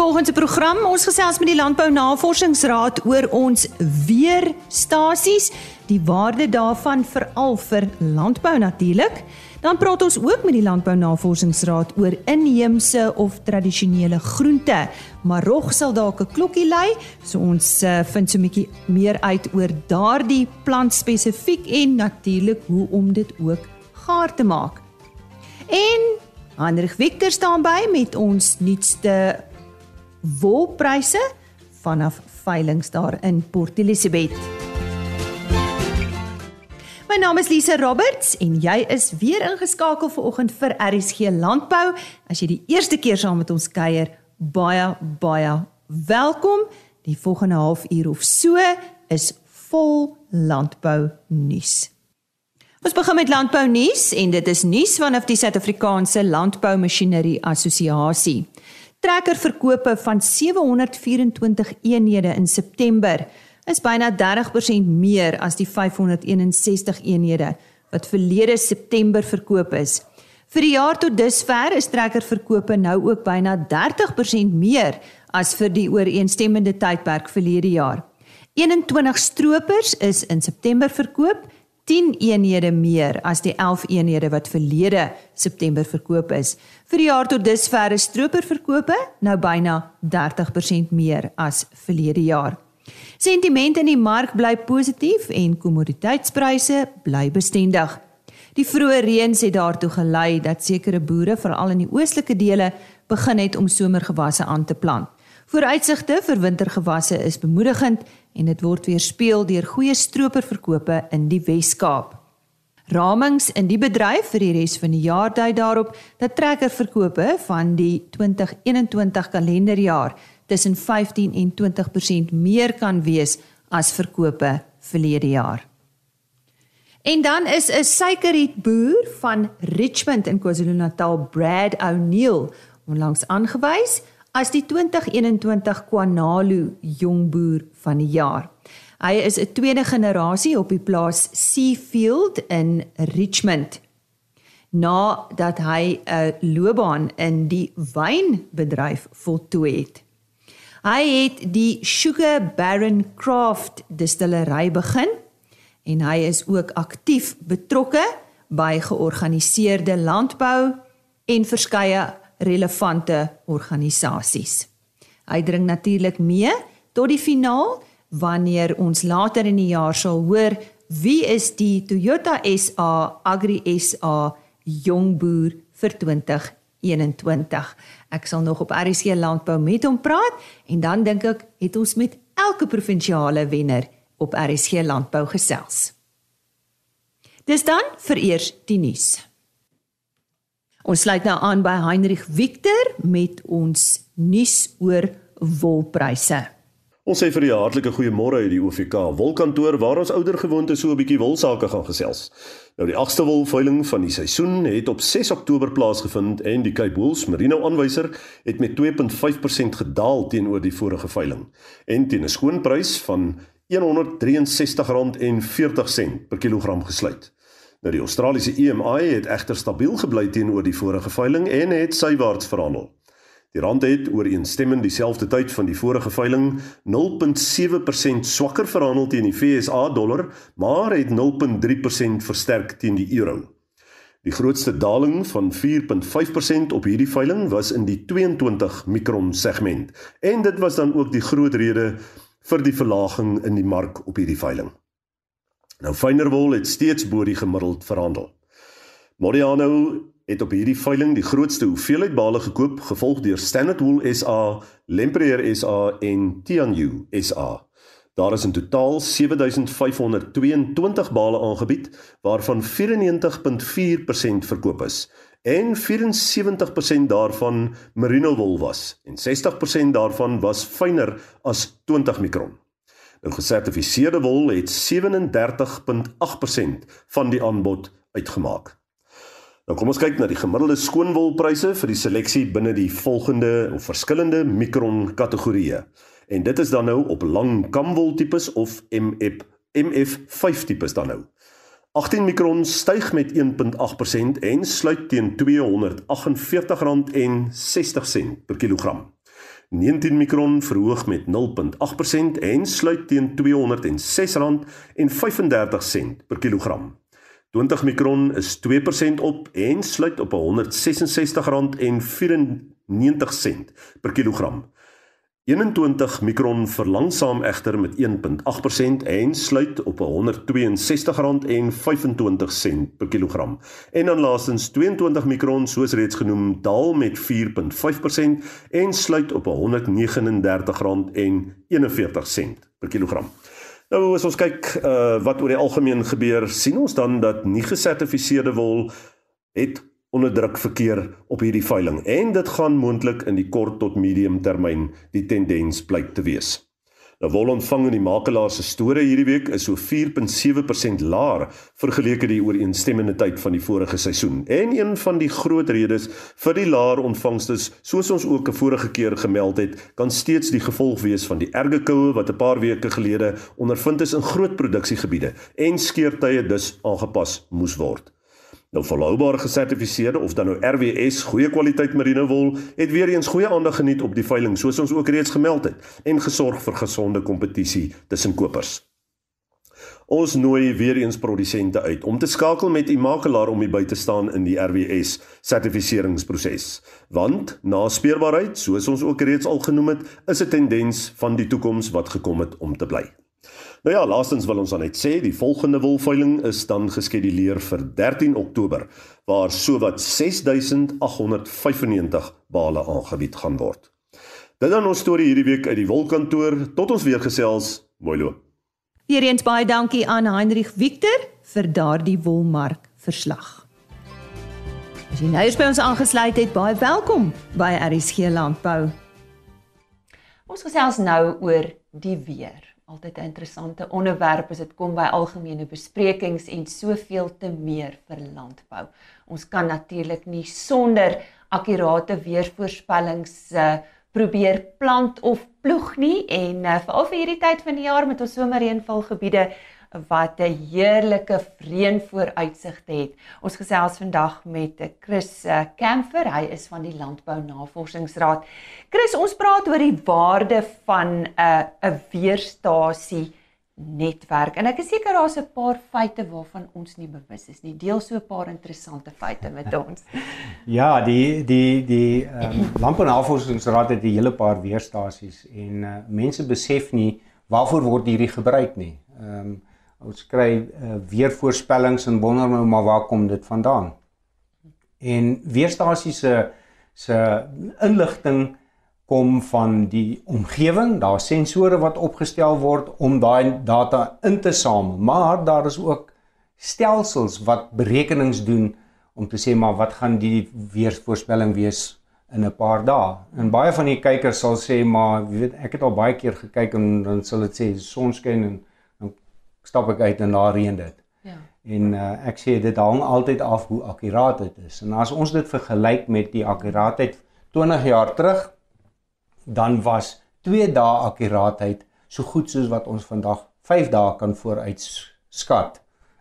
Volgens die program ons gesels met die Landbou Navorsingsraad oor ons weerstasies, die waarde daarvan veral vir landbou natuurlik. Dan praat ons ook met die Landbou Navorsingsraad oor inheemse of tradisionele groente. Maar rog sal dalk 'n klokkie lui, so ons uh, vind so 'n bietjie meer uit oor daardie plant spesifiek en natuurlik hoe om dit ook gaar te maak. En Hendrik Victor staan by met ons nuutste wolpryse vanaf veilinge daar in Port Elizabeth. My naam is Lise Roberts en jy is weer ingeskakel vanoggend vir RSG Landbou. As jy die eerste keer saam met ons kuier, baie baie welkom. Die volgende halfuur of so is vol landbou nuus. Ons begin met landbou nuus en dit is nuus vanaf die Suid-Afrikaanse Landbou Masjinerie Assosiasie trekkerverkope van 724 eenhede in September is byna 30% meer as die 561 eenhede wat verlede September verkoop is. Vir die jaar tot dusver is trekkerverkope nou ook byna 30% meer as vir die ooreenstemmende tydperk verlede jaar. 21 stroopers is in September verkoop 10 eenhede meer as die 11 eenhede wat verlede September verkoop is. Vir die jaar tot dusver is stroperverkope nou byna 30% meer as verlede jaar. Sentiment in die mark bly positief en kommoditeitspryse bly bestendig. Die vroeë reëns het daartoe gelei dat sekere boere veral in die oostelike dele begin het om somergewasse aan te plant. Vooruitsigte vir wintergewasse is bemoedigend en dit word weerspieël deur goeie stroperverkope in die Wes-Kaap. Ramings in die bedryf vir die res van die jaar dui daarop dat trekkerverkope van die 2021 kalenderjaar tussen 15 en 20% meer kan wees as verkope verlede jaar. En dan is 'n suikerrietboer van Richmond in KwaZulu-Natal, Brad O'Neil, onlangs aangewys as die 2021 Kwanalu jongboer van die jaar. Hy is 'n tweede generasie op die plaas Seafield in Richmond. Nadat hy 'n loopbaan in die wynbedryf voltooi het. Hy het die Sugar Baron Craft distillery begin en hy is ook aktief betrokke by georganiseerde landbou en verskeie relevante organisasies. Hy dring natuurlik mee tot die finaal wanneer ons later in die jaar sal hoor wie is die Toyota SA Agri SA jongboer vir 2021. Ek sal nog op RC landbou met hom praat en dan dink ek het ons met elke provinsiale wenner op RC landbou gesels. Dis dan vir eers die nuus. Ons sluit nou aan by Heinrich Victor met ons nuus oor wolpryse. Ons sê vir die hartlike goeiemôre uit die OVK wolkantoor waar ons ouer gewoonte so 'n bietjie wolsake gaan gesels. Nou die 8ste wolveiling van die seisoen het op 6 Oktober plaasgevind en die Cape Wool Merino aanwyser het met 2.5% gedaal teenoor die vorige veiling en teen 'n skoonprys van R163.40 per kilogram gesluit. Nou die Australiese EMI het egter stabiel gebly teenoor die vorige veiling en het sywaarts verhandel. Die rand het ooreenstemmend dieselfde tyd van die vorige veiling 0.7% swakker verhandel teen die FSA dollar, maar het 0.3% versterk teen die euro. Die grootste daling van 4.5% op hierdie veiling was in die 22 mikron segment en dit was dan ook die groot rede vir die verlaging in die mark op hierdie veiling. Nou Fynderwol het steeds bo die gemiddeld verhandel. Modiano het op hierdie veiling die grootste hoeveelheid bale gekoop, gevolg deur Standard Wool SA, Lempriere SA en Tianyu SA. Daar is in totaal 7522 bale aangebied, waarvan 94.4% verkoop is en 74% daarvan merino wol was en 60% daarvan was fyner as 20 mikron. Nou gesertifiseerde wol het 37.8% van die aanbod uitgemaak. Nou kom ons kyk na die gemiddelde skoonwolpryse vir die seleksie binne die volgende of verskillende mikron kategorieë. En dit is dan nou op lang kamwol tipes of MF MF5 tipes dan nou. 18 mikron styg met 1.8% en sluit teen R248.60 per kilogram. 19 mikron verhoog met 0.8% en sluit teen R206.35 per kilogram. 20 mikron is 2% op en sluit op R166.94 per kilogram. 21 mikron verlangsaam egter met 1.8% en sluit op R162.25 per kilogram. En dan laastens 22 mikron soos reeds genoem daal met 4.5% en sluit op R139.41 per kilogram. Nou as ons kyk uh, wat oor die algemeen gebeur, sien ons dan dat nie gesertifiseerde wol het onder druk verkeer op hierdie veiling en dit gaan moontlik in die kort tot medium termyn die tendens blyk te wees. Nou wol ontvang in die makelaar se store hierdie week is so 4.7% laer vergeleke die ooreenstemmende tyd van die vorige seisoen. En een van die groot redes vir die laer ontvangstes, soos ons ook 'n vorige keer gemeld het, kan steeds die gevolg wees van die erge koue wat 'n paar weke gelede ondervind is in groot produksiegebiede en skeertye dus aangepas moes word. Nou volhoubaar gesertifiseerde of dan nou RWS goeie kwaliteit merino wol het weer eens goeie aandag geniet op die veiling soos ons ook reeds gemeld het en gesorg vir gesonde kompetisie tussen kopers. Ons nooi weer eens produsente uit om te skakel met u makelaar om by te staan in die RWS sertifiseringsproses. Want naspeurbaarheid, soos ons ook reeds al genoem het, is 'n tendens van die toekoms wat gekom het om te bly. Nou ja, laastens wil ons dan net sê die volgende wolveiling is dan geskeduleer vir 13 Oktober waar sowat 6895 bale aangebied gaan word. Dit dan ons storie hierdie week uit die wolkantoor tot ons weer gesels. Mooi loop. Weereens baie dankie aan Heinrich Victor vir daardie wolmark verslag. As jy nou by ons aangesluit het, baie welkom by RSG Landbou. Ons gesels nou oor die weer altyd 'n interessante onderwerp as dit kom by algemene besprekings en soveel te meer vir landbou. Ons kan natuurlik nie sonder akkurate weervoorspellings uh, probeer plant of ploeg nie en uh, veral vir hierdie tyd van die jaar met ons somerreënvalgebiede wat 'n heerlike reën vooruitsigte het. Ons gesels vandag met Chris Kemfer, hy is van die Landbou Navorsingsraad. Chris, ons praat oor die waarde van 'n uh, 'n weerstasie netwerk. En ek is seker daar's 'n paar feite waarvan ons nie bewus is nie. Deel so 'n paar interessante feite met ons. Ja, die die die ehm um, Landbou Navorsingsraad het 'n hele paar weerstasies en uh, mense besef nie waarvoor word hierdie gebruik nie. Ehm um, ons kry uh, weervoorspellings en wonder nou maar waar kom dit vandaan. En weerstasie se se inligting kom van die omgewing, daar sensore wat opgestel word om daai data in te samel, maar daar is ook stelsels wat berekenings doen om te sê maar wat gaan die weervoorspelling wees in 'n paar dae. En baie van die kykers sal sê maar weet ek het al baie keer gekyk en dan sal dit sê sonskyn en stap ek uit en daar reën dit. Ja. En uh, ek sê dit hang altyd af hoe akkuraat dit is. En as ons dit vergelyk met die akkuraatheid 20 jaar terug, dan was 2 dae akkuraatheid so goed soos wat ons vandag 5 dae kan vooruitskat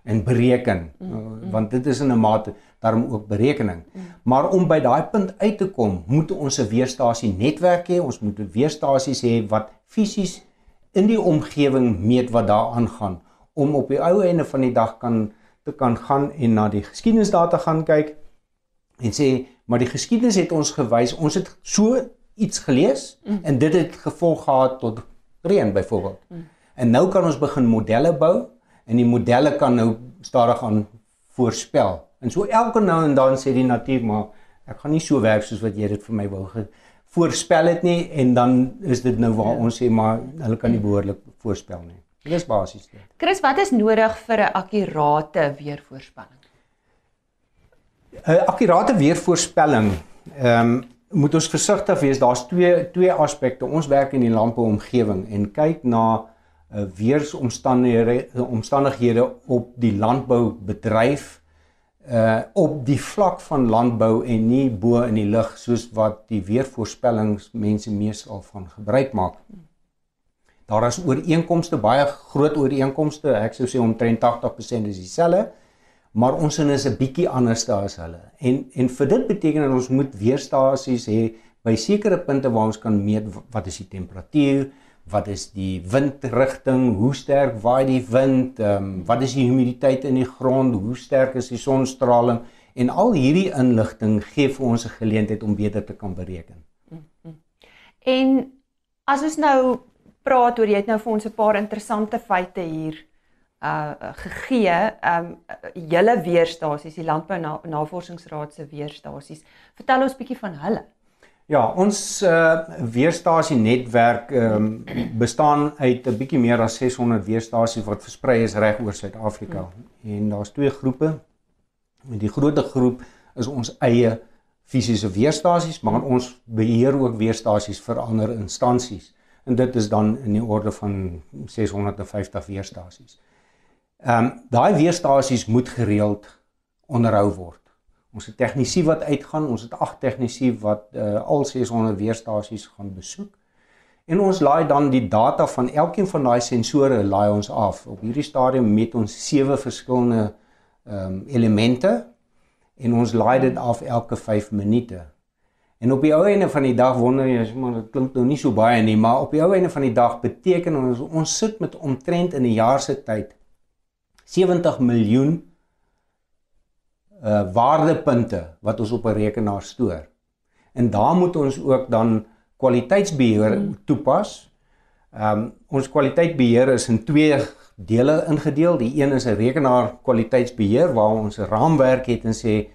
en bereken mm, mm. want dit is in 'n mate daarom ook berekening. Mm. Maar om by daai punt uit te kom, moet ons 'n weerstasie netwerk hê. Ons moet 'n weerstasie hê wat fisies in die omgewing meet wat daar aangaan om op die ou einde van die dag kan te kan gaan en na die geskiedenisdata gaan kyk en sê maar die geskiedenis het ons gewys ons het so iets gelees mm. en dit het gevolg gehad tot reën byvoorbeeld. Mm. En nou kan ons begin modelle bou en die modelle kan nou stadig aan voorspel. En so elke nou en dan sê die natuur maar ek gaan nie so werk soos wat jy dit vir my wou voorspel het nie en dan is dit nou waar ja. ons sê maar hulle kan nie behoorlik voorspel nie. Dis basies dit. Chris, wat is nodig vir 'n akkurate weervoorspelling? 'n Akkurate weervoorspelling, ehm um, moet ons versigtig wees. Daar's twee twee aspekte. Ons werk in die landbouomgewing en kyk na uh, weeromstandighede omstandighede op die landboubedryf uh op die vlak van landbou en nie bo in die lug soos wat die weervoorspellings mense meestal van gebruik maak. Hmm. Daar is ooreenkomste, baie groot ooreenkomste. Ek sou sê omtrent 80% is dieselfde, maar ons sin is 'n bietjie anders as hulle. En en vir dit beteken dat ons moet weerstasies hê by sekere punte waar ons kan meet wat is die temperatuur, wat is die windrigting, hoe sterk waai die wind, ehm um, wat is die humiditeit in die grond, hoe sterk is die sonstraling en al hierdie inligting gee vir ons 'n geleentheid om beter te kan bereken. En as ons nou praat oor jy het nou vir ons 'n paar interessante feite hier uh gegee, um, julle weerstasies, die Landbou Navorsingsraad se weerstasies. Vertel ons bietjie van hulle. Ja, ons uh weerstasie netwerk um, bestaan uit 'n bietjie meer as 600 weerstasies wat versprei is reg oor Suid-Afrika. Hmm. En daar's twee groepe. Met die groot groep is ons eie fisiese weerstasies, maar ons beheer ook weerstasies vir ander instansies. En dit is dan in die orde van 650 weerstasies. Ehm um, daai weerstasies moet gereeld onderhou word. Ons het tegnisië wat uitgaan, ons het agt tegnisië wat uh, al 600 weerstasies gaan besoek. En ons laai dan die data van elkeen van daai sensore laai ons af. Op hierdie stadium meet ons sewe verskillende ehm um, elemente en ons laai dit af elke 5 minute. En op die ou einde van die dag wonder jy, maar dit klink nou nie so baie nie, maar op die ou einde van die dag beteken ons ons sit met omtrent in 'n jaar se tyd 70 miljoen uh waardepunte wat ons op 'n rekenaar stoor. En daar moet ons ook dan kwaliteitsbeheer hmm. toepas. Ehm um, ons kwaliteitsbeheer is in twee dele ingedeel. Die een is 'n rekenaar kwaliteitsbeheer waar ons 'n raamwerk het en sê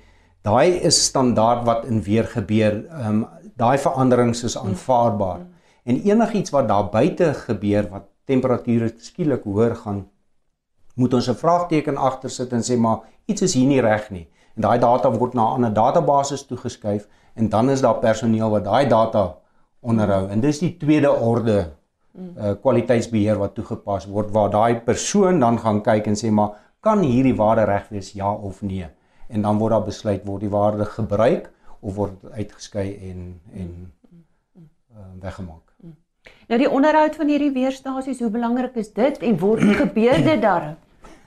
daai is standaard wat in weer gebeur. Ehm um, daai veranderings is aanvaarbaar. En enigiets wat daar buite gebeur wat temperature skielik hoër gaan moet ons 'n vraagteken agter sit en sê maar iets is hier nie reg nie. En daai data word na 'n ander database toegeskuif en dan is daar personeel wat daai data onderhou. En dis die tweede orde uh kwaliteitsbeheer wat toegepas word waar daai persoon dan gaan kyk en sê maar kan hierdie waarde reg wees ja of nee. En dan word daar besluit word die waarde gebruik of word uitgeskei en en uh, weggemaak. Nou die onderhoud van hierdie weerstasies, hoe belangrik is dit en word gebeur dit daar?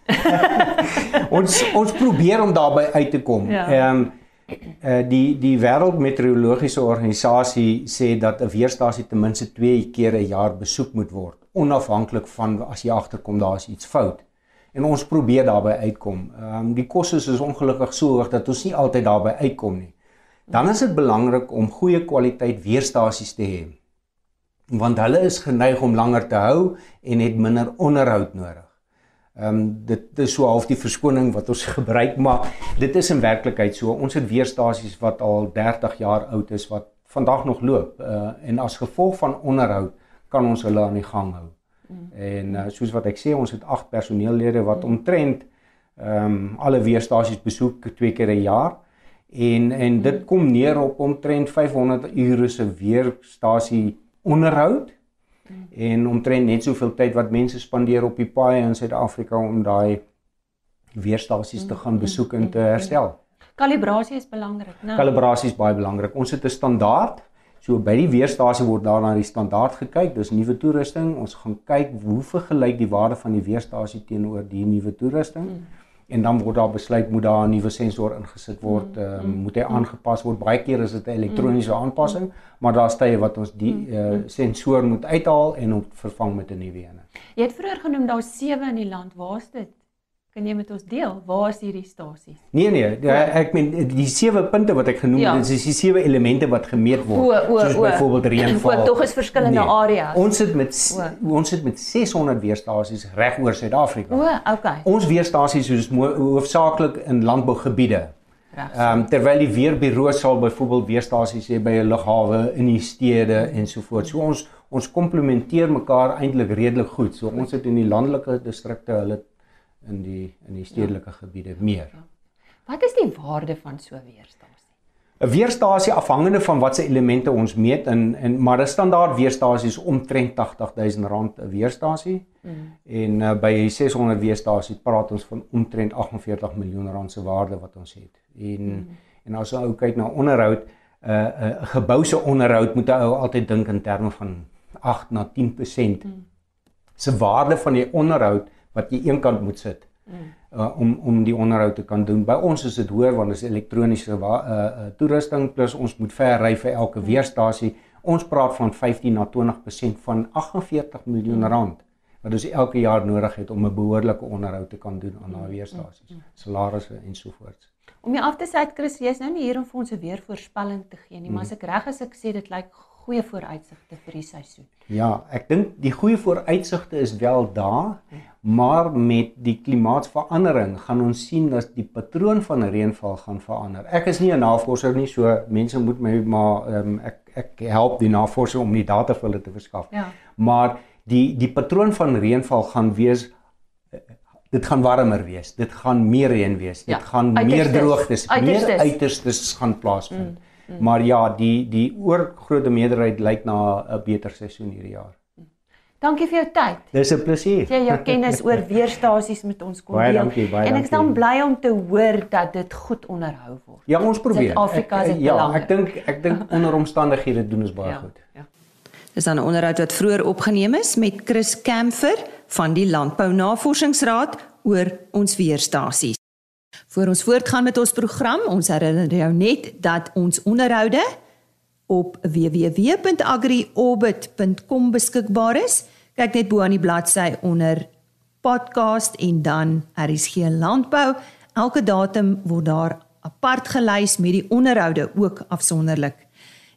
ons ons probeer om daarby uit te kom. Ja. Ehm ja. um, uh, die die wêreldmeteorologiese organisasie sê dat 'n weerstasie ten minste 2 keer 'n jaar besoek moet word, onafhanklik van as jy agterkom daar is iets fout. En ons probeer daarby uitkom. Ehm um, die kosse is ongelukkig so hoog dat ons nie altyd daarby uitkom nie. Dan is dit belangrik om goeie kwaliteit weerstasies te hê. Want hulle is geneig om langer te hou en het minder onderhoud nodig. Ehm um, dit is so half die verskoning wat ons gebruik maar dit is in werklikheid so ons het weerstasies wat al 30 jaar oud is wat vandag nog loop uh, en as gevolg van onderhoud kan ons hulle aan die gang hou. Mm. En uh, soos wat ek sê ons het 8 personeellede wat mm. omtrent ehm um, alle weerstasies besoek twee keer 'n jaar en en dit mm. kom neer op omtrent 500 ure se weerstasie onderhoud en omtrent net soveel tyd wat mense spandeer op die paaie in Suid-Afrika om daai weerstasies te gaan besoek en te herstel. Kalibrasie is belangrik, né? Nou. Kalibrasie is baie belangrik. Ons het 'n standaard. So by die weerstasie word daar na die standaard gekyk. Dis nuwe toerusting. Ons gaan kyk hoe vergelyk die waarde van die weerstasie teenoor die nuwe toerusting. Hmm en dan word daar besluit moet daar 'n nuwe sensor ingesit word, mm, uh, moet hy aangepas word. Baie keer is dit 'n elektroniese mm. aanpassing, maar daar's tye wat ons die uh, sensor moet uithaal en hom vervang met 'n nuwe een. Jy het vroeër genoem daar's 7 in die land. Waar is dit? Kan jy met ons deel? Waar is hierdie stasies? Nee nee, ja. ek meen die sewe punte wat ek genoem het, ja. dis die sewe elemente wat gemeet word. O, o, soos byvoorbeeld reënval. O, tog is verskillende nee. areas. Ons sit met o. ons sit met 600 weerstasies reg oor Suid-Afrika. O, okay. Ons weerstasies is hoofsaaklik in landbougebiede. Ehm um, terwyl die weerbureau sal byvoorbeeld weerstasies hê by 'n lughawe in die stede en so ons ons komplementeer mekaar eintlik redelik goed. So ons sit in die landelike distrikte, hulle in die in die stedelike ja. gebiede meer. Ja. Wat is die waarde van so 'n weerstasie? 'n Weerstasie afhangende van watse elemente ons meet in en maar 'n standaard weerstasie is omtrent R80000 'n weerstasie. Mm. En uh, by 600 weerstasies praat ons van omtrent 48 miljoen rand se waarde wat ons het. En mm. en as ons ou kyk na onderhoud, 'n uh, 'n uh, gebou se onderhoud moet ou altyd dink in terme van 8 na 10% mm. se waarde van die onderhoud wat jy eenkant moet sit uh, om om die onderhoud te kan doen. By ons is dit hoër want dit is elektroniese uh, uh, toerusting plus ons moet ver ry vir elke weerstasie. Ons praat van 15 na 20% van 48 miljoen rand wat ons elke jaar nodig het om 'n behoorlike onderhoud te kan doen aan daai weerstasies, salarisse ensovoorts. Om jy af te sê, Chris, jy is nou nie hier om vir ons 'n weervoorspelling te gee nie, maar as ek reg is ek sê dit lyk goeie vooruitsigte vir die seisoen. Ja, ek dink die goeie vooruitsigte is wel daar, maar met die klimaatsverandering gaan ons sien dat die patroon van reënval gaan verander. Ek is nie 'n navorser nie, so mense moet my maar um, ek ek help die navorsers om die data vir hulle te verskaf. Ja. Maar die die patroon van reënval gaan wees dit gaan warmer wees. Dit gaan meer reën wees. Dit Ja, gaan meer uiterstes. droogtes, Uiterstes. meer uiterstes gaan plaasvind. Mm, mm. Maar ja, die die oorgrootste meerderheid lyk na 'n beter seisoen hierdie jaar. Dankie vir jou tyd. Dis 'n plesier. Jy jou kennis oor weerstasies met ons kon Baie deel. dankie, baie en ek is dan dankie. bly om te hoor dat dit goed onderhou word. Ja, ons probeer. Suid-Afrika is Ek- dit Ja, ek dink ek dink onder omstandighede doen ons baie goed. Ja. Dis dan 'n onderhoud wat vroeër opgeneem is met Chris Kemfer van die Landbou Navorsingsraad oor ons weerstasies. Voor ons voortgaan met ons program, ons herinner jou net dat ons onderhoude op www.agriorbit.com beskikbaar is. Kyk net bo aan die bladsy onder podcast en dan RSG Landbou. Elke datum word daar apart gelys met die onderhoude ook afsonderlik.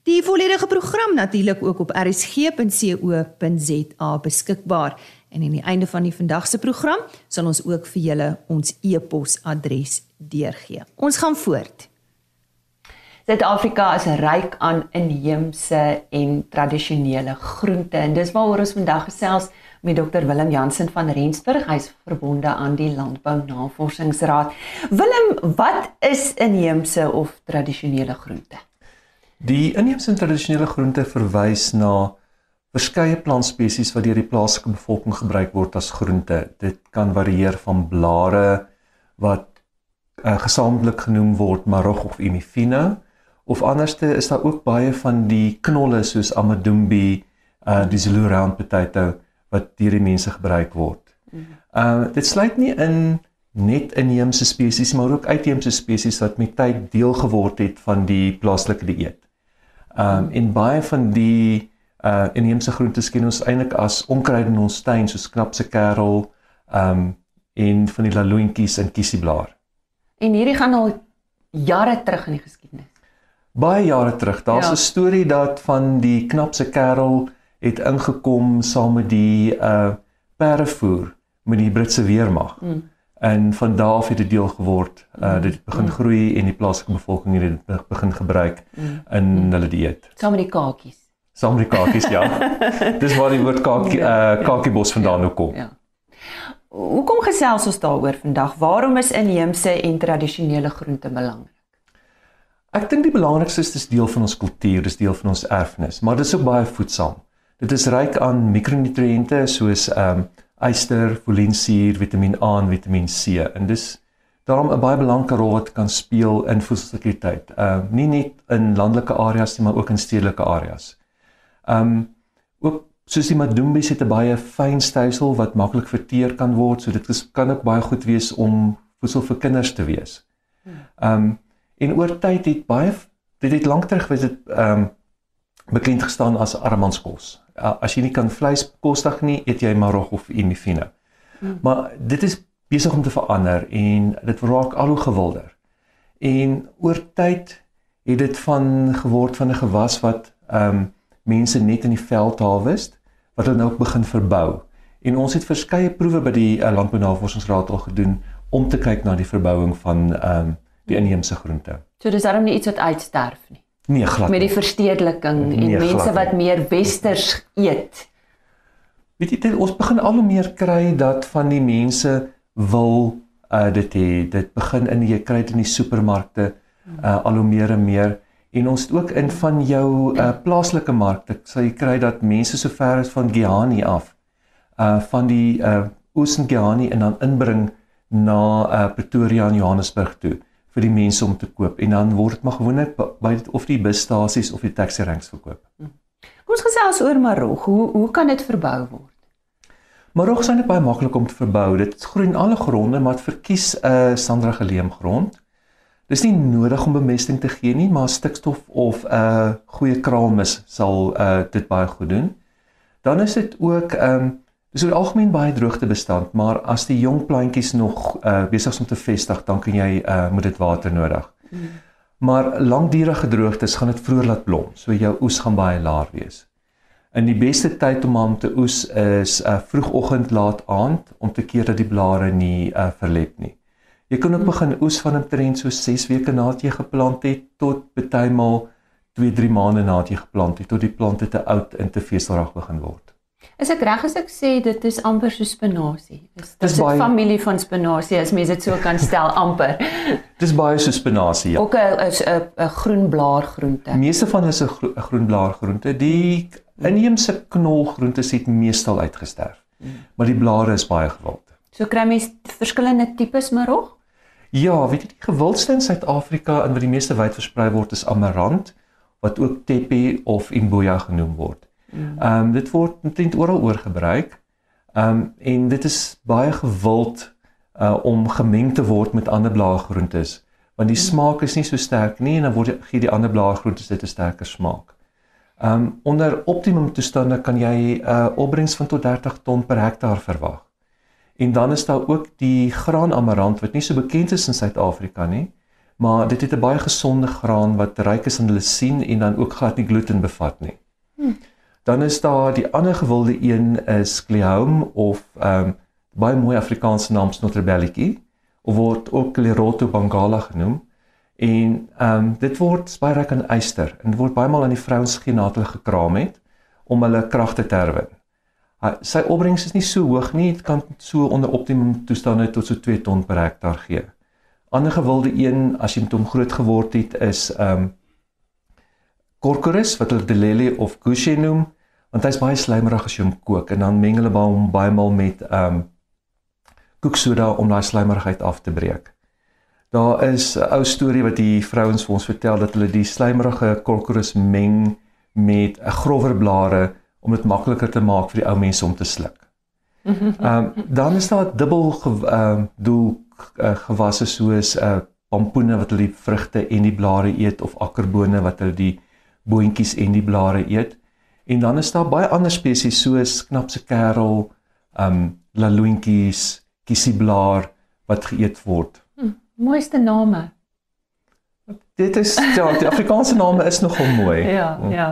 Die volledige program natuurlik ook op rsg.co.za beskikbaar. En aan die einde van die vandag se program sal ons ook vir julle ons e-posadres deurgee. Ons gaan voort. Suid-Afrika is ryk aan inheemse en tradisionele groente en dis waaroor ons vandag gesels met Dr Willem Jansen van Rensburg. Hy's verbonde aan die Landbou Navorsingsraad. Willem, wat is inheemse of tradisionele groente? Die inheemse en tradisionele groente verwys na verskeie plantspesies wat deur die plaaslike bevolking gebruik word as groente. Dit kan varieer van blare wat uh, gesamentlik genoem word marog of imifina of anderste is daar ook baie van die knolle soos amadumbi, uh die Zulu round potato wat deur die mense gebruik word. Uh dit sluit nie in net inheemse spesies maar ook uitheemse spesies wat met tyd deel geword het van die plaaslike dieet. Um en baie van die uh inheemse groentes ken ons eintlik as onkruid in ons tuin soos knapse kerel, um en van die laloentjies en kiesieblaar. En hierdie gaan al jare terug in die geskiedenis. Baie jare terug, daar's Ja. 'n storie dat van die knapse kerel het ingekom saam met die uh perdevoer met die Britse weermag. Mm. En van daar af het dit deel geword. Uh dit het begin groei en die plaaslike bevolking het dit be- begin gebruik in hulle dieet. Saam met die kakies. Saam met die kakies, ja. Dis waar die woord kakie uh kakiebos vandaan nou kom. Ja. Hoekom gesels ons daaroor vandag? Waarom is inheemse en tradisionele groente belangrik? Ek dink die belangrikste is dis deel van ons kultuur, dis deel van ons erfenis, maar dit is ook baie voedsaam. Dit is ryk aan mikronutriënte soos ehm um, yster, folinsuur, Vitamien A en Vitamien C en dis daarom 'n baie belangrike rol wat kan speel in voedselsekuriteit. Ehm uh, nie net in landelike areas nie, maar ook in stedelike areas. Ehm um, ook soos die madumbies het 'n baie fyn stysel wat maklik verteer kan word, so dit is, kan ook baie goed wees om voedsel vir kinders te wees. Ehm um, en oor tyd het baie dit het lank terug was dit ehm um, bekend gestaan as armanskos. As jy nie kan vleis kostig nie, eet jy marog of imifine. Mm. Maar dit is besig om te verander en dit raak al hoe gewilder. En oor tyd het dit van geword van 'n gewas wat ehm um, mense net in die veld harvest wat hulle nou begin verbou. En ons het verskeie proewe by die uh, Landbou Navorsingsraad al gedoen om te kyk na die verbouing van ehm um, die inheemse groente. So dis daarom nie iets wat uitsterf nie. Nee, glad. Met die nie. verstedeliking en Nee, glad mense nie. wat meer westers eet. Weet jy dit, ons begin al hoe meer kry dat van die mense wil uh dit hê. Dit begin in jy kry dit in die supermarkte uh al hoe meer en meer en ons het ook in van jou uh plaaslike markte sal jy kry dat mense so ver as van Gihani af uh van die uh oes in Gihani en dan inbring na uh Pretoria en Johannesburg toe vir die mense om te koop en dan word dit maar gewoonlik by dit of die busstasies of die taxi ranks verkoop. Kom ons gesels oor Marokko. Hoe hoe kan dit verbou word? Maar rog is eintlik baie maklik om te verbou. Dit groei in alle gronde, maar dit verkies 'n uh, sanderige leemgrond. Dis nie nodig om bemesting te gee nie, maar stikstof of 'n uh, goeie kraalmis sal uh, dit baie goed doen. Dan is dit ook ehm um, dis oor algemeen baie droogtebestand, maar as die jong plantjies nog uh, besig is om te vestig, dan kan jy uh, moet dit water nodig. Mm. Maar langdurige droogtes gaan dit vroeër laat blom, so jou oes gaan baie laag wees. En die beste tyd om hom te oes is uh, vroegoggend laat aand om te keer dat die blare nie uh, verlep nie. Jy kan ook begin oes van 'n trend so 6 weke nadat jy geplant het tot bytelmal 2-3 maande nadat jy geplant het tot die plante te oud en te veselrag begin word. Is ek reg as ek sê dit is amper so spinasie? Is dit 'n baie... familie van spinasie as mens dit so kan stel amper? Dis baie so spinasie. Ja. Ook 'n 'n 'n groen blaargroente. Meeste van is 'n gro groen blaargroente. Die inheemse knolgroentes het meestal uitgesterf. Hmm. Maar die blare is baie gewild. So kry mens verskillende tipes maar ook? Ja, weet jy die gewildste in Suid-Afrika en wat die meeste wyd versprei word is amarant wat ook tepe of imboya genoem word. Mm. Ehm mm. um, dit word omtrent oral oor gebruik. Ehm um, en dit is baie gewild uh om gemeng te word met ander blaargroentes want die mm. smaak is nie so sterk nie en dan word gee die ander blaargroentes dit 'n sterker smaak. Ehm um, onder optimum toestande kan jy 'n uh, opbrengs van tot 30 ton per hektaar verwag. En dan is daar ook die graan amarant wat nie so bekend is in Suid-Afrika nie, maar dit het 'n baie gesonde graan wat ryk is aan lisien en dan ook glad nie gluten bevat nie. Hm. Dan is daar die ander gewilde een is Klehoum of ehm um, baie mooi Afrikaanse naam Snotterbelletjie of word ook Leroto Bangala genoem. En ehm um, dit word baie ryk aan yster en word baie maal aan die vrouens gegee nadat hulle gekraam het om hulle kragte te herwin sy opbrengs is nie so hoog nie, dit kan so onder optimum toestande tot so 2 ton per hektaar gee. Ander gewilde een as jy met hom groot geword het is ehm um, Corcorus wat hulle Delele of Gushe noem, want hy's baie slijmerig as jy hom kook en dan meng hulle hom baie maal met ehm um, koeksoda om daai slijmerigheid af te breek. Daar is 'n ou storie wat die vrouens vir ons vertel dat hulle die slijmerige Corcorus meng met 'n grower blare om dit makliker te maak vir die ou mense om te sluk. Ehm um, dan is daar dubbel ehm um, doel uh, gewasse soos 'n uh, eh, pompoene wat hulle die vrugte en die blare eet of akkerbone wat hulle die boontjies en die blare eet. En dan is daar baie ander spesies soos knapse kerel, ehm um, laloentjies, kiesiblaar wat geëet word. Hm, mooiste name. Dit is ja, die Afrikaanse name is nogal mooi. Ja, ja.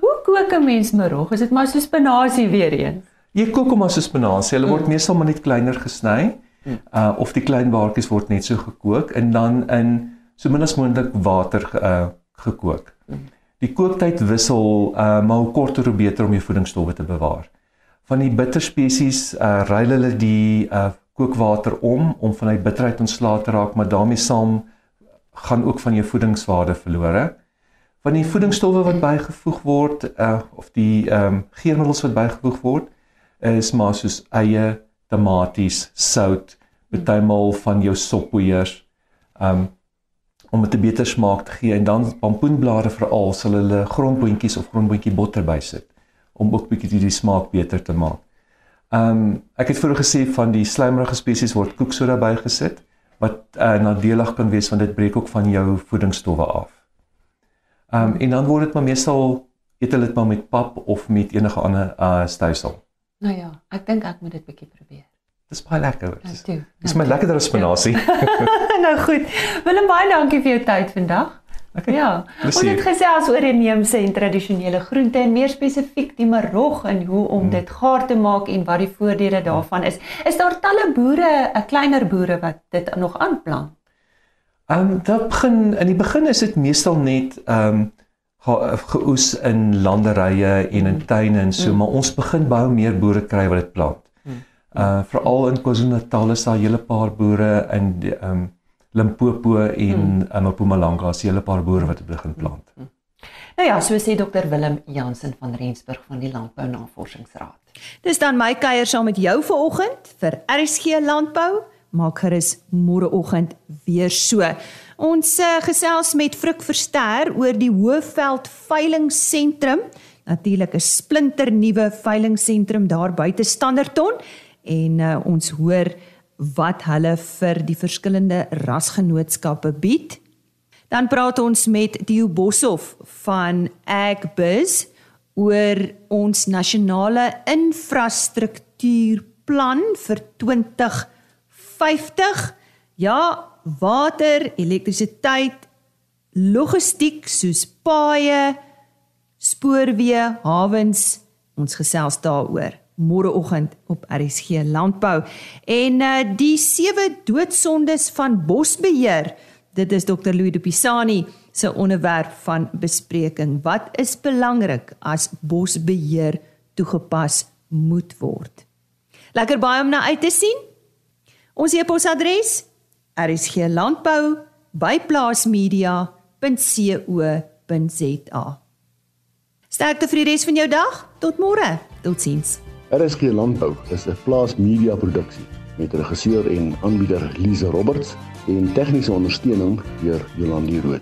Hoe kook 'n mens marog? Is dit maar so spinasie weer eens? Jy kook hom as spinasie. Hulle word mm. meestal maar net kleiner gesny. Mm. Uh of die klein baartjies word net so gekook en dan in so min as moontlik water uh gekook. Mm. Die kooktyd wissel uh maar hoe korter hoe beter om jou voedingsstowwe te bewaar. Van die bitter spesies uh ruil hulle die uh kookwater om om van hy bitterheid ontslae te raak, maar daarmee saam gaan ook van jou voedingswaarde verlore. Van die voedingsstowwe wat bygevoeg word uh, of die ehm um, geurmiddels wat bygevoeg word is maar soos eie, tomaties, sout, bytelmal van jou soppoeiers um om dit 'n beter smaak te gee en dan pompoenblare veral sal hulle grondboontjies of grondboontjie botter bysit om ook bietjie die, die smaak beter te maak. Um ek het vroeër gesê van die slijmerige spesies word koeksoda bygesit wat uh, nadelig kan wees want dit breek ook van jou voedingsstowwe af. Ehm um, en dan word dit maar meestal eet hulle dit maar met pap of met enige ander uh stysel. Nou ja, ek dink ek moet dit bietjie probeer. Dis baie lekker. Dis nou, dis my lekkerder as spinasie. nou goed. Willem baie dankie vir jou tyd vandag. Okay. Ja. Ons het gesels oor inheemse en tradisionele groente en meer spesifiek die marog en hoe om hmm. dit gaar te maak en wat die voordele daarvan is. Is daar talle boere, 'n eh, kleiner boere wat dit nog aanplant? Ehm um, dit begin in die begin is dit meestal net ehm um, geoes in landerye en in hmm. tuine en so, mm. maar ons begin baie meer boere kry wat dit plant. Mm. Uh veral in KwaZulu-Natal is daar 'n hele paar boere in die ehm um, Limpopo en hmm. in Mpumalanga as 'n hele paar boere wat begin plant. Hmm. Nou ja, so sê Dr Willem Jansen van Rensburg van die Landbou Navorsingsraad. Dis dan my kuier saam met jou vanoggend vir RSG Landbou. Maak gerus môreoggend weer so. Ons uh, gesels met Frik Verster oor die Hoëveld Veilingsentrum. natuurlik 'n splinternuwe veilingsentrum daar buite Standerton en uh, ons hoor wat hulle vir die verskillende rasgenootskappe bied. Dan praat ons met Dio Boshoff van Agbiz oor ons nasionale infrastruktuurplan vir 2050. Ja, water, elektrisiteit, logistiek soos paaie, spoorweë, hawens, ons gesels daaroor môreoggend op RSG Landbou. En uh, die sewe doodsondes van bosbeheer. Dit is Dr. Louis de Pisani se onderwerp van bespreking. Wat is belangrik as bosbeheer toegepas moet word? Lekker baie om na uit te sien. Ons e-posadres rsglandbou@plaasmedia.co.za. Sterkte vir die res van jou dag. Tot môre. Totsiens. RSG Landbou is 'n plaasmedia produksie met regisseur en aanbieder Lize Roberts en tegniese ondersteuning deur Jolande Rooi.